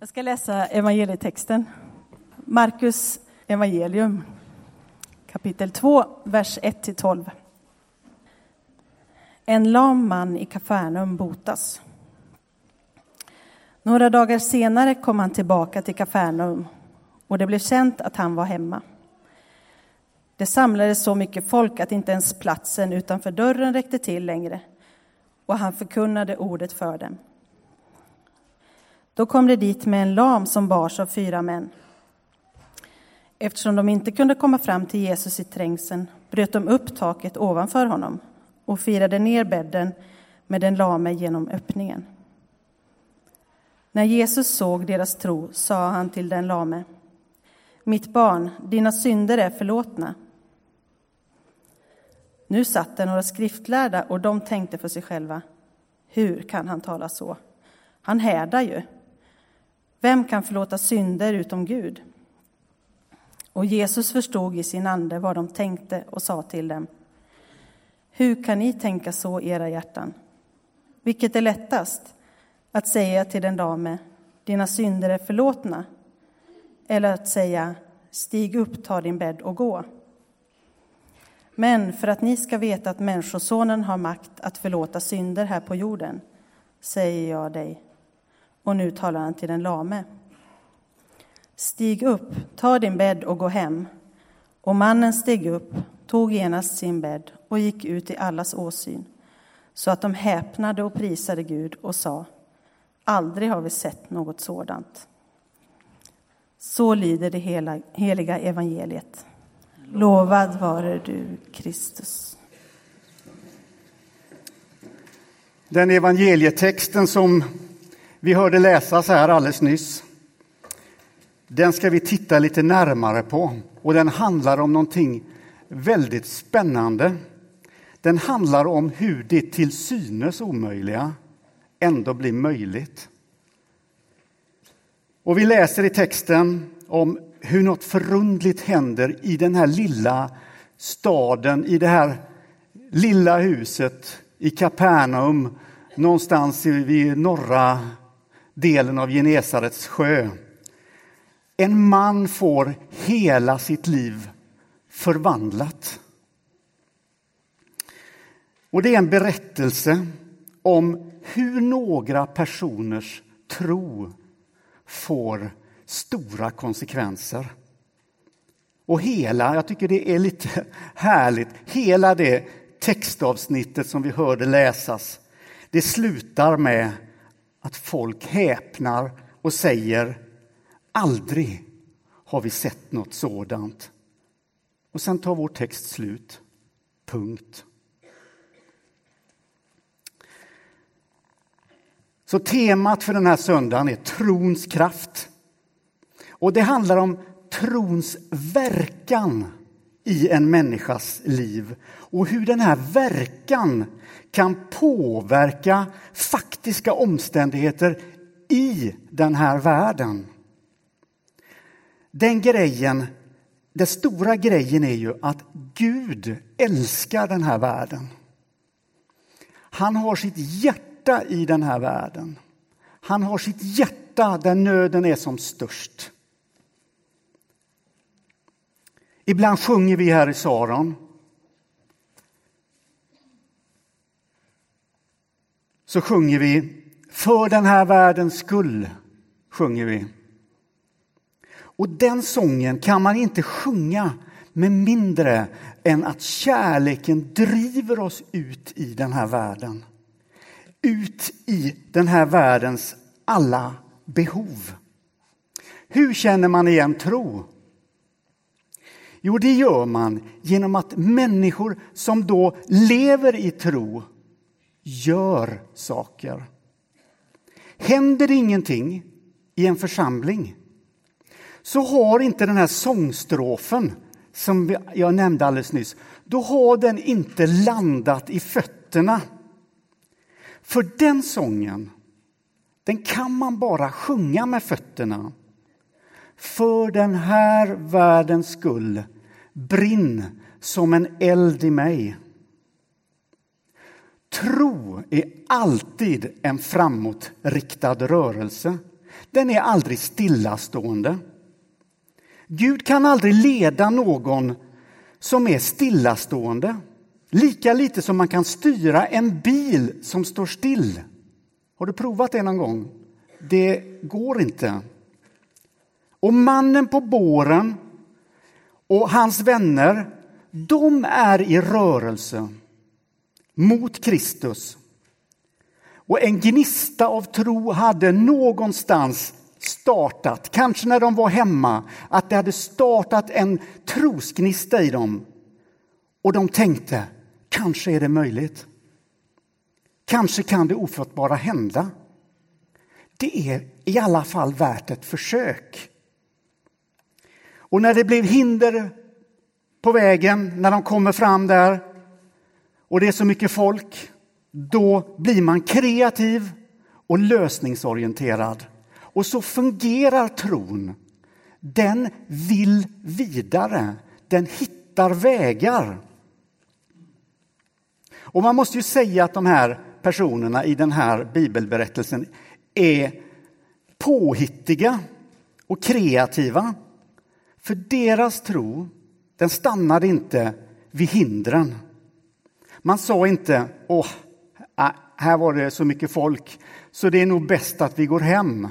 Jag ska läsa evangelietexten. Markus evangelium, kapitel 2, vers 1-12. En lam man i Kafarnaum botas. Några dagar senare kom han tillbaka till Kafarnaum och det blev känt att han var hemma. Det samlades så mycket folk att inte ens platsen utanför dörren räckte till längre och han förkunnade ordet för dem. Då kom det dit med en lam som bars av fyra män. Eftersom de inte kunde komma fram till Jesus i trängseln bröt de upp taket ovanför honom och firade ner bädden med den lame genom öppningen. När Jesus såg deras tro sa han till den lame Mitt barn, dina synder är förlåtna. Nu satt det några skriftlärda och de tänkte för sig själva Hur kan han tala så? Han härdar ju. Vem kan förlåta synder utom Gud? Och Jesus förstod i sin ande vad de tänkte och sa till dem. Hur kan ni tänka så i era hjärtan? Vilket är lättast, att säga till den dame, dina synder är förlåtna, eller att säga, stig upp, ta din bädd och gå. Men för att ni ska veta att Människosonen har makt att förlåta synder här på jorden, säger jag dig, och nu talar han till den lame. Stig upp, ta din bädd och gå hem. Och mannen steg upp, tog genast sin bädd och gick ut i allas åsyn, så att de häpnade och prisade Gud och sa, aldrig har vi sett något sådant. Så lyder det hela, heliga evangeliet. Lovad vare du, Kristus. Den evangelietexten som vi hörde läsas här alldeles nyss, den ska vi titta lite närmare på. Och den handlar om någonting väldigt spännande. Den handlar om hur det till synes omöjliga ändå blir möjligt. Och vi läser i texten om hur något förundligt händer i den här lilla staden, i det här lilla huset i Kapernaum, någonstans vid norra delen av Genesarets sjö. En man får hela sitt liv förvandlat. Och det är en berättelse om hur några personers tro får stora konsekvenser. Och hela, jag tycker det är lite härligt, hela det textavsnittet som vi hörde läsas, det slutar med att folk häpnar och säger aldrig har vi sett något sådant. Och sen tar vår text slut. Punkt. Så temat för den här söndagen är trons kraft. Och det handlar om trons verkan i en människas liv och hur den här verkan kan påverka faktiska omständigheter i den här världen. Den grejen, den stora grejen är ju att Gud älskar den här världen. Han har sitt hjärta i den här världen. Han har sitt hjärta där nöden är som störst. Ibland sjunger vi här i Saron. Så sjunger vi För den här världens skull. sjunger vi. Och den sången kan man inte sjunga med mindre än att kärleken driver oss ut i den här världen. Ut i den här världens alla behov. Hur känner man igen tro? Jo, det gör man genom att människor som då lever i tro gör saker. Händer ingenting i en församling så har inte den här sångstrofen som jag nämnde alldeles nyss, då har den inte landat i fötterna. För den sången, den kan man bara sjunga med fötterna. För den här världens skull, brinn som en eld i mig. Tro är alltid en framåtriktad rörelse. den är aldrig stillastående. Gud kan aldrig leda någon som är stillastående. Lika lite som man kan styra en bil som står still. Har du provat det någon gång? Det går inte. Och mannen på båren och hans vänner, de är i rörelse mot Kristus. Och en gnista av tro hade någonstans startat, kanske när de var hemma, att det hade startat en trosgnista i dem. Och de tänkte, kanske är det möjligt. Kanske kan det ofattbara hända. Det är i alla fall värt ett försök. Och när det blev hinder på vägen, när de kommer fram där och det är så mycket folk, då blir man kreativ och lösningsorienterad. Och så fungerar tron. Den vill vidare, den hittar vägar. Och man måste ju säga att de här personerna i den här bibelberättelsen är påhittiga och kreativa. För deras tro, den stannade inte vid hindren. Man sa inte, åh, här var det så mycket folk så det är nog bäst att vi går hem.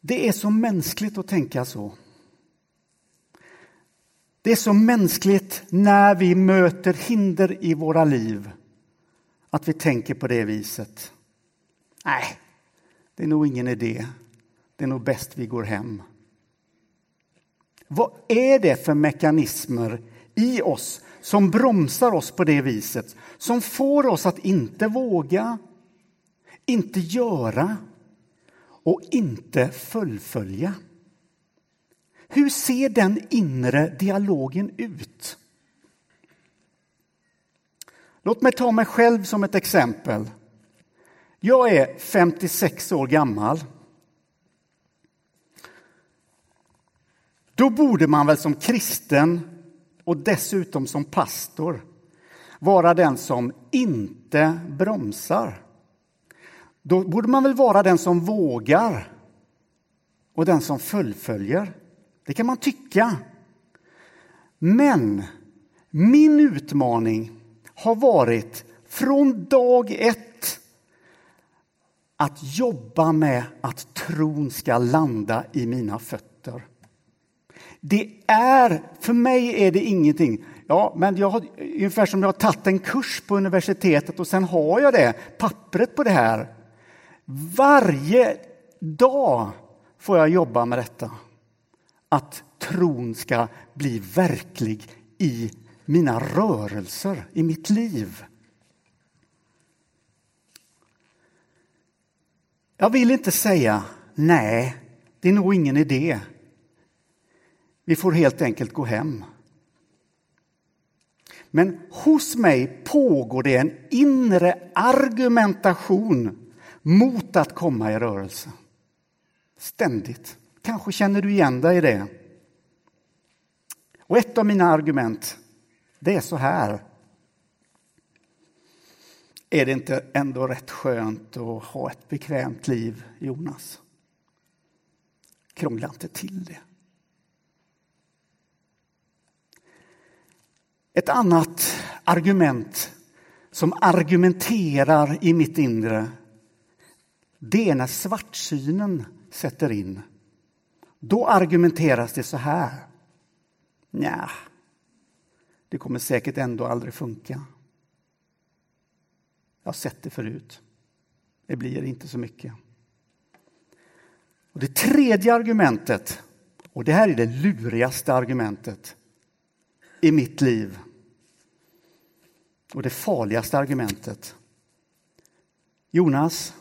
Det är så mänskligt att tänka så. Det är så mänskligt när vi möter hinder i våra liv att vi tänker på det viset. Nej, det är nog ingen idé. Det är nog bäst vi går hem. Vad är det för mekanismer i oss som bromsar oss på det viset? Som får oss att inte våga, inte göra och inte fullfölja. Hur ser den inre dialogen ut? Låt mig ta mig själv som ett exempel. Jag är 56 år gammal. Då borde man väl som kristen och dessutom som pastor vara den som inte bromsar. Då borde man väl vara den som vågar och den som fullföljer. Det kan man tycka. Men min utmaning har varit från dag ett att jobba med att tron ska landa i mina fötter. Det är, för mig är det ingenting. Ja, men jag har, ungefär som jag har tagit en kurs på universitetet och sen har jag det, pappret på det här. Varje dag får jag jobba med detta. Att tron ska bli verklig i mina rörelser, i mitt liv. Jag vill inte säga nej, det är nog ingen idé. Vi får helt enkelt gå hem. Men hos mig pågår det en inre argumentation mot att komma i rörelse. Ständigt. Kanske känner du igen dig i det. Och ett av mina argument, det är så här. Är det inte ändå rätt skönt att ha ett bekvämt liv, Jonas? Krångla inte till det. Ett annat argument som argumenterar i mitt inre det är när svartsynen sätter in. Då argumenteras det så här. Nja, det kommer säkert ändå aldrig funka. Jag har sett det förut. Det blir inte så mycket. Och Det tredje argumentet, och det här är det lurigaste argumentet i mitt liv och det farligaste argumentet. Jonas,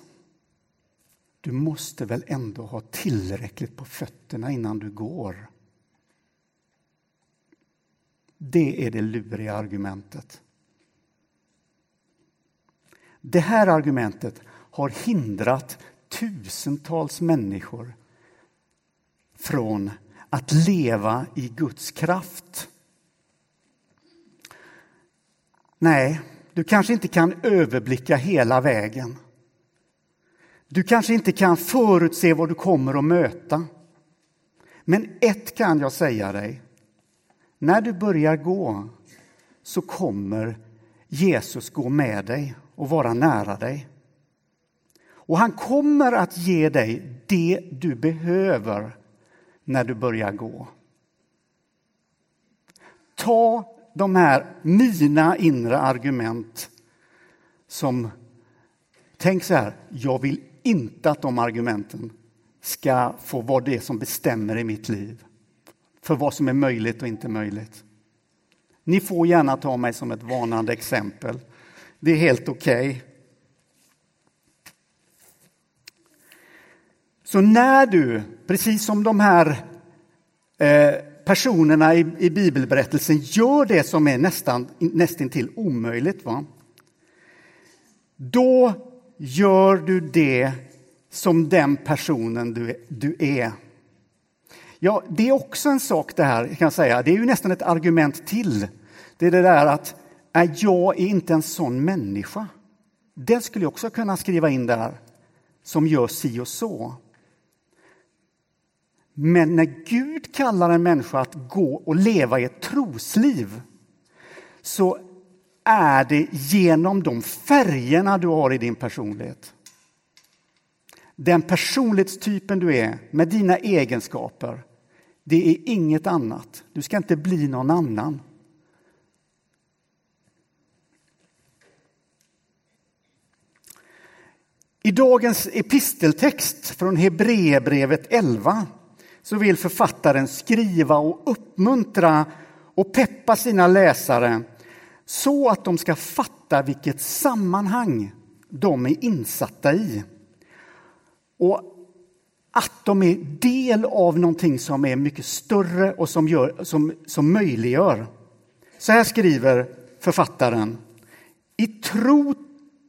du måste väl ändå ha tillräckligt på fötterna innan du går? Det är det luriga argumentet. Det här argumentet har hindrat tusentals människor från att leva i Guds kraft. Nej, du kanske inte kan överblicka hela vägen. Du kanske inte kan förutse vad du kommer att möta. Men ett kan jag säga dig. När du börjar gå så kommer Jesus gå med dig och vara nära dig. Och han kommer att ge dig det du behöver när du börjar gå. Ta de här mina inre argument som... Tänk så här, jag vill inte att de argumenten ska få vara det som bestämmer i mitt liv. För vad som är möjligt och inte möjligt. Ni får gärna ta mig som ett varnande exempel. Det är helt okej. Okay. Så när du, precis som de här eh, personerna i, i bibelberättelsen, gör det som är nästan nästintill omöjligt, va? då gör du det som den personen du, du är. Ja, det är också en sak det här, kan jag säga. Det är ju nästan ett argument till. Det är det där att äh, jag är inte en sån människa. Det skulle jag också kunna skriva in där, som gör si och så. Men när Gud kallar en människa att gå och leva i ett trosliv så är det genom de färgerna du har i din personlighet. Den personlighetstypen du är med dina egenskaper, det är inget annat. Du ska inte bli någon annan. I dagens episteltext från Hebreerbrevet 11 så vill författaren skriva och uppmuntra och peppa sina läsare så att de ska fatta vilket sammanhang de är insatta i. Och att de är del av någonting som är mycket större och som, gör, som, som möjliggör. Så här skriver författaren. I tro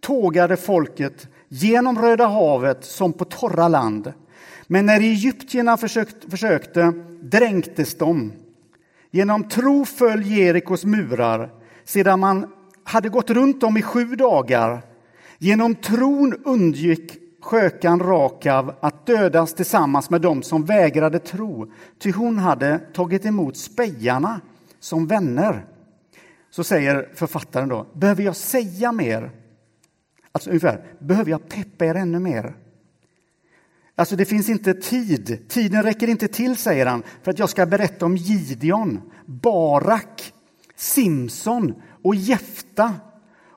tågade folket genom Röda havet som på torra land. Men när egyptierna försökt, försökte dränktes de. Genom tro föll Jerikos murar sedan man hade gått runt dem i sju dagar. Genom tron undgick skökan Rakav att dödas tillsammans med dem som vägrade tro, ty hon hade tagit emot spejarna som vänner. Så säger författaren då, behöver jag säga mer? Alltså ungefär, behöver jag peppa er ännu mer? Alltså det finns inte tid, tiden räcker inte till, säger han, för att jag ska berätta om Gideon, Barak, Simson och Jefta,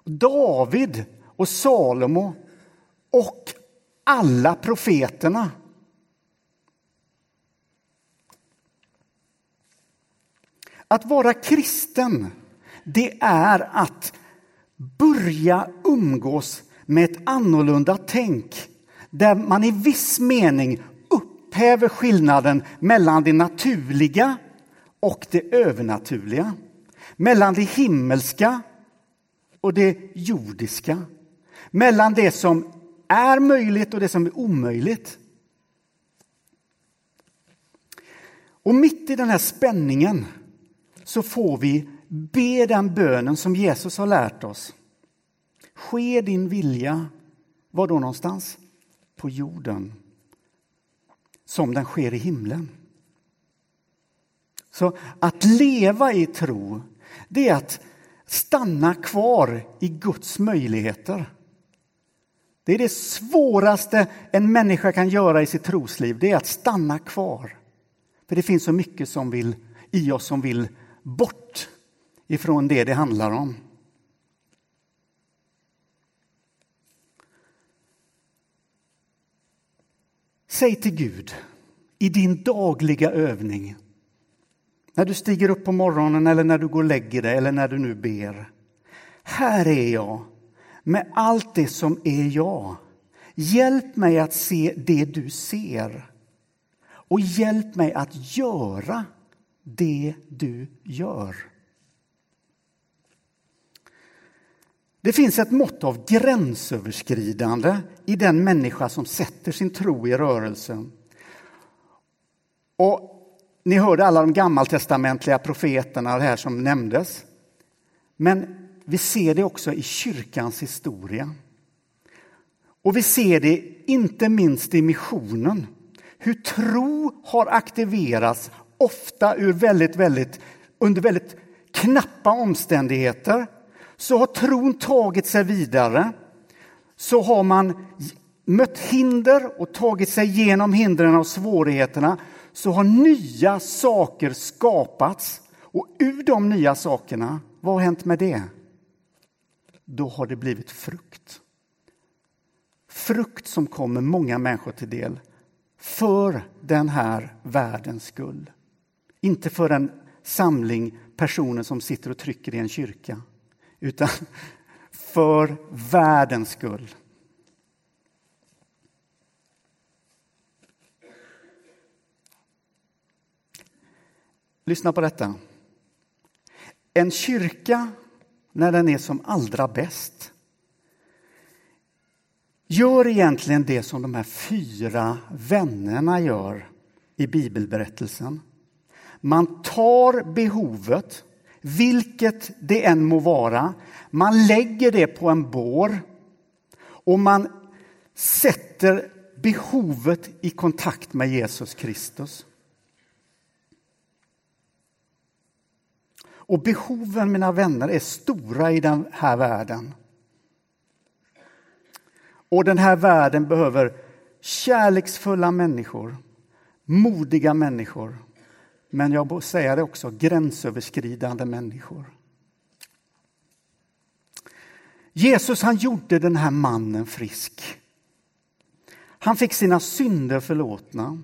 David och Salomo och alla profeterna. Att vara kristen, det är att börja umgås med ett annorlunda tänk där man i viss mening upphäver skillnaden mellan det naturliga och det övernaturliga. Mellan det himmelska och det jordiska. Mellan det som är möjligt och det som är omöjligt. Och mitt i den här spänningen så får vi be den bönen som Jesus har lärt oss. Ske din vilja, var då någonstans? På jorden. Som den sker i himlen. Så att leva i tro, det är att stanna kvar i Guds möjligheter. Det är det svåraste en människa kan göra i sitt trosliv, det är att stanna kvar. För det finns så mycket som vill, i oss som vill bort ifrån det det handlar om. Säg till Gud i din dagliga övning, när du stiger upp på morgonen eller när du går och lägger dig eller när du nu ber. Här är jag med allt det som är jag. Hjälp mig att se det du ser och hjälp mig att göra det du gör. Det finns ett mått av gränsöverskridande i den människa som sätter sin tro i rörelse. Och ni hörde alla de gammaltestamentliga profeterna här som nämndes. Men vi ser det också i kyrkans historia. Och vi ser det inte minst i missionen. Hur tro har aktiverats, ofta ur väldigt, väldigt, under väldigt knappa omständigheter. Så har tron tagit sig vidare. Så har man mött hinder och tagit sig igenom hindren och svårigheterna så har nya saker skapats. Och ur de nya sakerna, vad har hänt med det? Då har det blivit frukt. Frukt som kommer många människor till del för den här världens skull. Inte för en samling personer som sitter och trycker i en kyrka, utan för världens skull. Lyssna på detta. En kyrka, när den är som allra bäst gör egentligen det som de här fyra vännerna gör i bibelberättelsen. Man tar behovet, vilket det än må vara, man lägger det på en bår och man sätter behovet i kontakt med Jesus Kristus. Och behoven, mina vänner, är stora i den här världen. Och den här världen behöver kärleksfulla människor, modiga människor. Men jag måste säga det också, gränsöverskridande människor. Jesus han gjorde den här mannen frisk. Han fick sina synder förlåtna.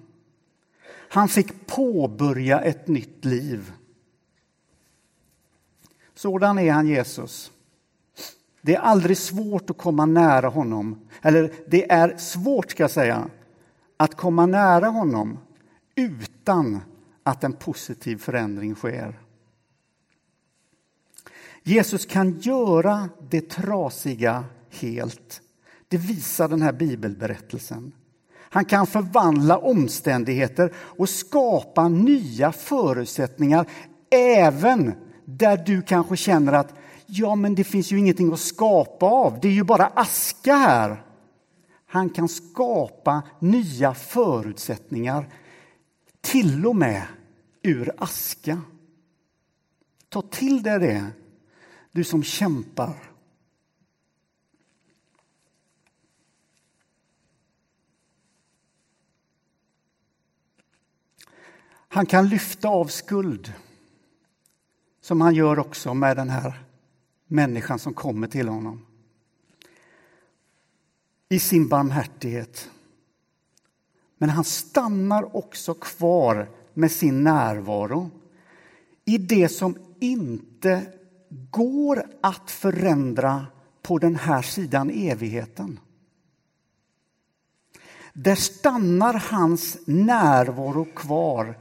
Han fick påbörja ett nytt liv. Sådan är han, Jesus. Det är aldrig svårt att komma nära honom. Eller det är svårt, ska jag säga, att komma nära honom utan att en positiv förändring sker. Jesus kan göra det trasiga helt. Det visar den här bibelberättelsen. Han kan förvandla omständigheter och skapa nya förutsättningar även där du kanske känner att ja, men det finns ju ingenting att skapa av. Det är ju bara aska här. Han kan skapa nya förutsättningar, till och med ur aska. Ta till dig det, du som kämpar. Han kan lyfta av skuld, som han gör också med den här människan som kommer till honom. I sin barmhärtighet. Men han stannar också kvar med sin närvaro i det som inte går att förändra på den här sidan evigheten. Där stannar hans närvaro kvar.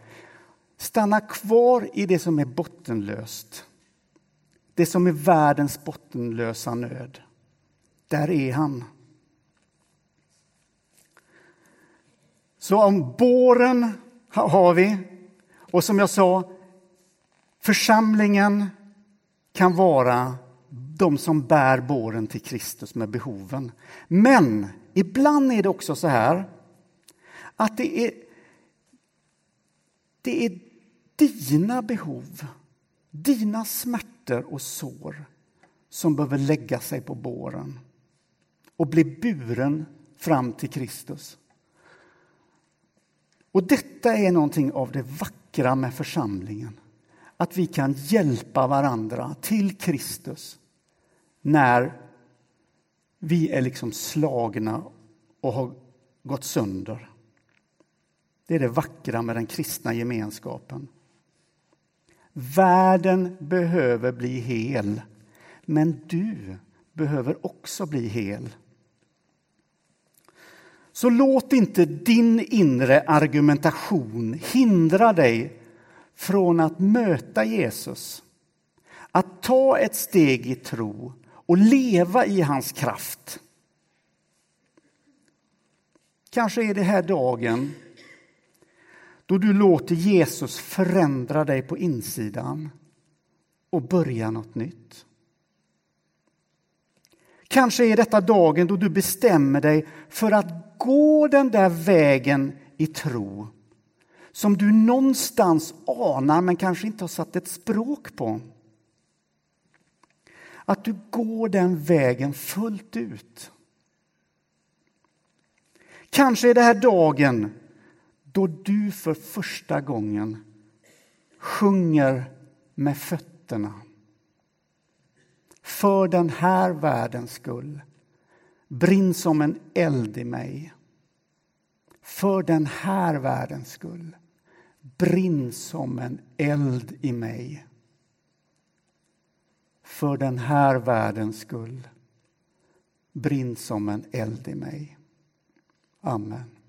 Stannar kvar i det som är bottenlöst. Det som är världens bottenlösa nöd. Där är han. Så om båren har vi. Och som jag sa, församlingen kan vara de som bär båren till Kristus med behoven. Men ibland är det också så här att det är, det är dina behov, dina smärtor och sår som behöver lägga sig på båren och bli buren fram till Kristus. Och detta är någonting av det vackra med församlingen. Att vi kan hjälpa varandra till Kristus när vi är liksom slagna och har gått sönder. Det är det vackra med den kristna gemenskapen. Världen behöver bli hel, men du behöver också bli hel. Så låt inte din inre argumentation hindra dig från att möta Jesus. Att ta ett steg i tro och leva i hans kraft. Kanske är det här dagen då du låter Jesus förändra dig på insidan och börja något nytt. Kanske är detta dagen då du bestämmer dig för att gå den där vägen i tro som du någonstans anar men kanske inte har satt ett språk på. Att du går den vägen fullt ut. Kanske är det här dagen då du för första gången sjunger med fötterna. För den här världens skull. Brinn som en eld i mig. För den här världens skull. Brinn som en eld i mig. För den här världens skull. Brinn som en eld i mig. Amen.